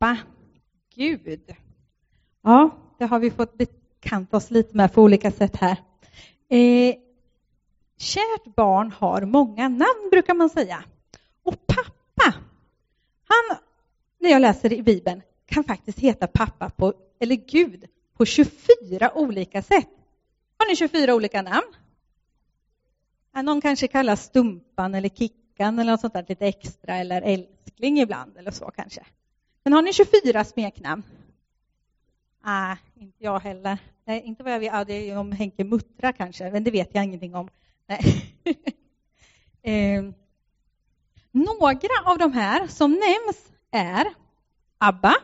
pappa, Gud. Ja, det har vi fått bekanta oss lite med på olika sätt här. Eh, kärt barn har många namn, brukar man säga. Och pappa, han, när jag läser i Bibeln, kan faktiskt heta pappa på, eller Gud på 24 olika sätt. Har ni 24 olika namn? Någon kanske kallas Stumpan eller Kickan eller något sånt där lite extra eller älskling ibland eller så kanske. Men har ni 24 smeknamn? Nej, ah, inte jag heller. Nej, inte vad jag vet. Ah, det är om Henke Muttra kanske, men det vet jag ingenting om. eh, några av de här som nämns är ABBA.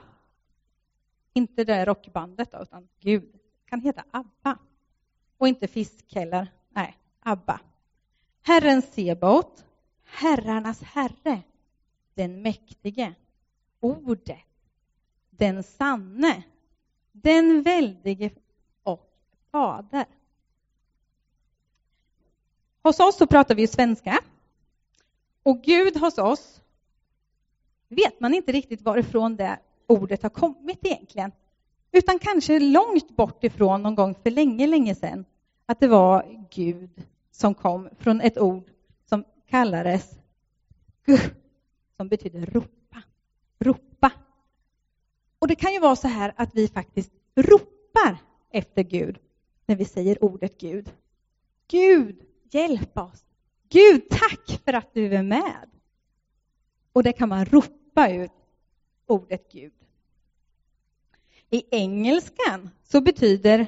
Inte det rockbandet, då, utan Gud kan heta ABBA. Och inte fisk heller. Nej, ABBA. Herren Sebaot, herrarnas herre, den mäktige, ordet, den sanne, den väldige och fader. Hos oss så pratar vi svenska. Och Gud hos oss vet man inte riktigt varifrån det ordet har kommit egentligen. Utan kanske långt bort ifrån någon gång för länge, länge sedan att det var Gud som kom från ett ord som kallades Guh, som betyder rop. Ropa. Och det kan ju vara så här att vi faktiskt ropar efter Gud när vi säger ordet Gud. Gud, hjälp oss. Gud, tack för att du är med. Och det kan man ropa ut ordet Gud. I engelskan så betyder,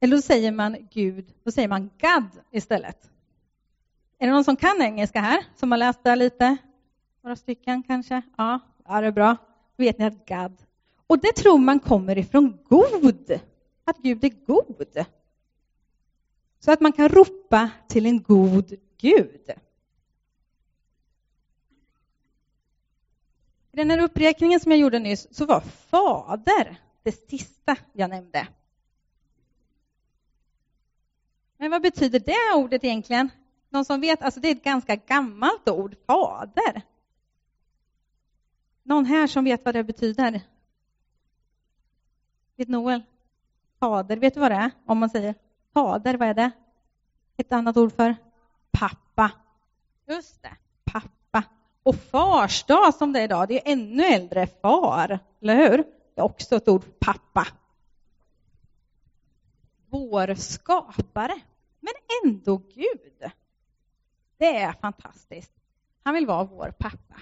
eller då säger man Gud, då säger man God istället. Är det någon som kan engelska här, som har läst det lite? Några stycken kanske? Ja, ja det är bra. Då vet ni att God. Och det tror man kommer ifrån god, att Gud är god. Så att man kan ropa till en god Gud. I den här uppräkningen som jag gjorde nyss så var Fader det sista jag nämnde. Men vad betyder det ordet egentligen? Någon som vet? Alltså det är ett ganska gammalt ord, fader. Någon här som vet vad det betyder? Vet Noel? Fader, vet du vad det är? Om man säger fader, vad är det? Ett annat ord för pappa. Just det, pappa. Och fars dag som det är idag, det är ännu äldre, far, eller hur? Det är också ett ord, pappa. Vår skapare, men ändå Gud. Det är fantastiskt. Han vill vara vår pappa.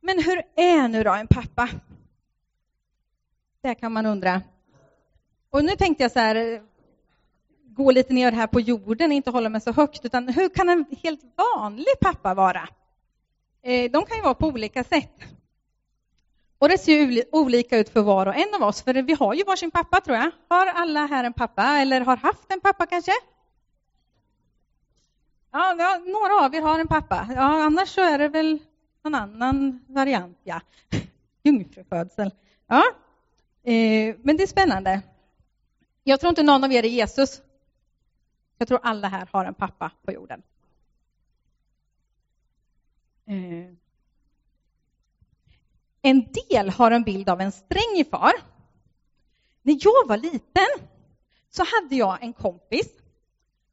Men hur är nu då en pappa? Det kan man undra. Och nu tänkte jag så här, gå lite ner här på jorden, inte hålla mig så högt, utan hur kan en helt vanlig pappa vara? Eh, de kan ju vara på olika sätt. Och det ser ju olika ut för var och en av oss, för vi har ju varsin pappa tror jag. Har alla här en pappa, eller har haft en pappa kanske? Ja, några av er har en pappa. Ja, annars så är det väl någon annan variant, ja. Jungfrufödsel. Ja, eh, men det är spännande. Jag tror inte någon av er är Jesus. Jag tror alla här har en pappa på jorden. Eh. En del har en bild av en sträng far. När jag var liten så hade jag en kompis.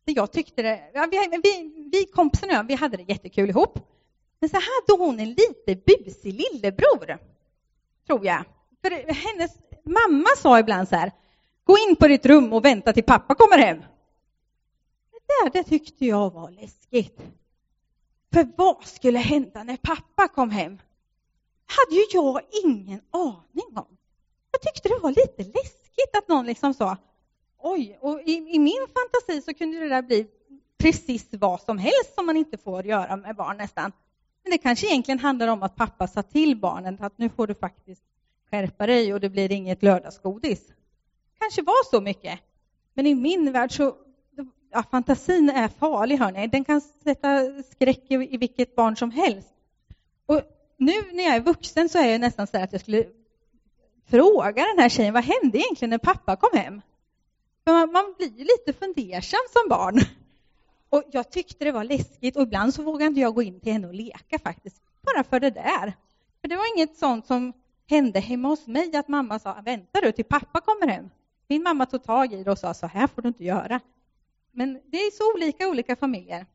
Där jag tyckte det, vi, vi, vi kompisarna vi hade det jättekul ihop. Men så hade hon en lite busig lillebror, tror jag. För hennes mamma sa ibland så här, gå in på ditt rum och vänta till pappa kommer hem. Det där det tyckte jag var läskigt. För vad skulle hända när pappa kom hem? hade ju jag ingen aning om. Jag tyckte det var lite läskigt att någon liksom sa oj, och i, i min fantasi så kunde det där bli precis vad som helst som man inte får göra med barn nästan. Men det kanske egentligen handlar om att pappa sa till barnen att nu får du faktiskt skärpa dig och det blir inget lördagsgodis. Kanske var så mycket. Men i min värld så, ja, fantasin är farlig hörni. Den kan sätta skräck i, i vilket barn som helst. Och nu när jag är vuxen så är jag nästan så att jag skulle fråga den här tjejen, vad hände egentligen när pappa kom hem? För man, man blir lite fundersam som barn. Och jag tyckte det var läskigt och ibland så vågade inte jag gå in till henne och leka faktiskt, bara för det där. För det var inget sånt som hände hemma hos mig, att mamma sa vänta du till pappa kommer hem. Min mamma tog tag i det och sa så här får du inte göra. Men det är så olika olika familjer.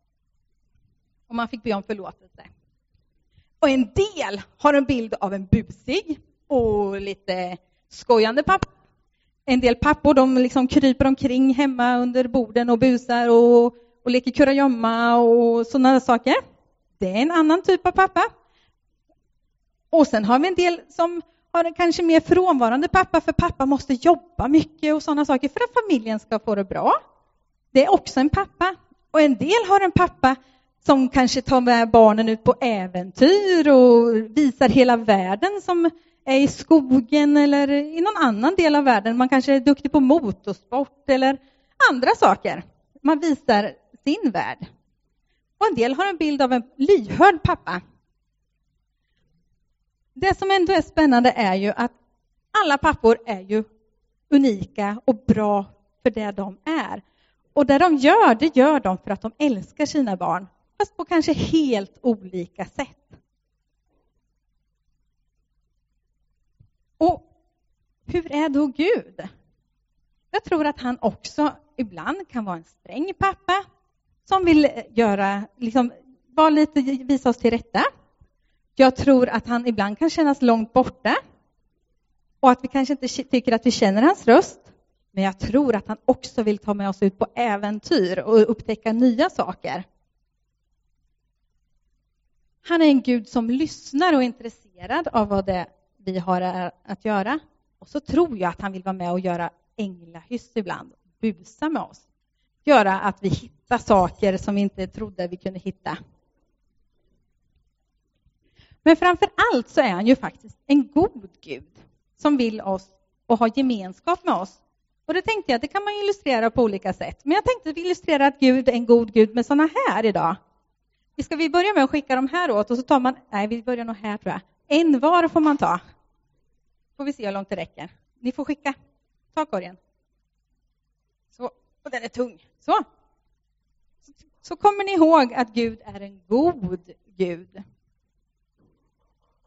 Och man fick be om förlåtelse. Och en del har en bild av en busig och lite skojande pappa. En del pappor de liksom kryper omkring hemma under borden och busar och, och leker kurragömma och sådana saker. Det är en annan typ av pappa. Och sen har vi en del som har en kanske mer frånvarande pappa, för pappa måste jobba mycket och sådana saker för att familjen ska få det bra. Det är också en pappa. Och en del har en pappa som kanske tar med barnen ut på äventyr och visar hela världen som är i skogen eller i någon annan del av världen. Man kanske är duktig på motorsport eller andra saker. Man visar sin värld. Och en del har en bild av en lyhörd pappa. Det som ändå är spännande är ju att alla pappor är ju unika och bra för det de är. Och det de gör, det gör de för att de älskar sina barn, fast på kanske helt olika sätt. Och hur är då Gud? Jag tror att han också ibland kan vara en sträng pappa som vill göra, liksom, var lite, visa oss till rätta. Jag tror att han ibland kan kännas långt borta och att vi kanske inte tycker att vi känner hans röst. Men jag tror att han också vill ta med oss ut på äventyr och upptäcka nya saker. Han är en Gud som lyssnar och är intresserad av vad det vi har att göra. Och så tror jag att han vill vara med och göra änglahyss ibland, busa med oss. Göra att vi hittar saker som vi inte trodde vi kunde hitta. Men framför allt så är han ju faktiskt en god Gud som vill oss och ha gemenskap med oss. Och det tänkte jag, det kan man illustrera på olika sätt. Men jag tänkte illustrera att Gud är en god Gud med sådana här idag. Ska vi börja med att skicka de här åt och så tar man, nej vi börjar nog här tror jag. En var får man ta. Får vi se hur långt det räcker. Ni får skicka. Ta korgen. Och den är tung. Så. Så kommer ni ihåg att Gud är en god Gud.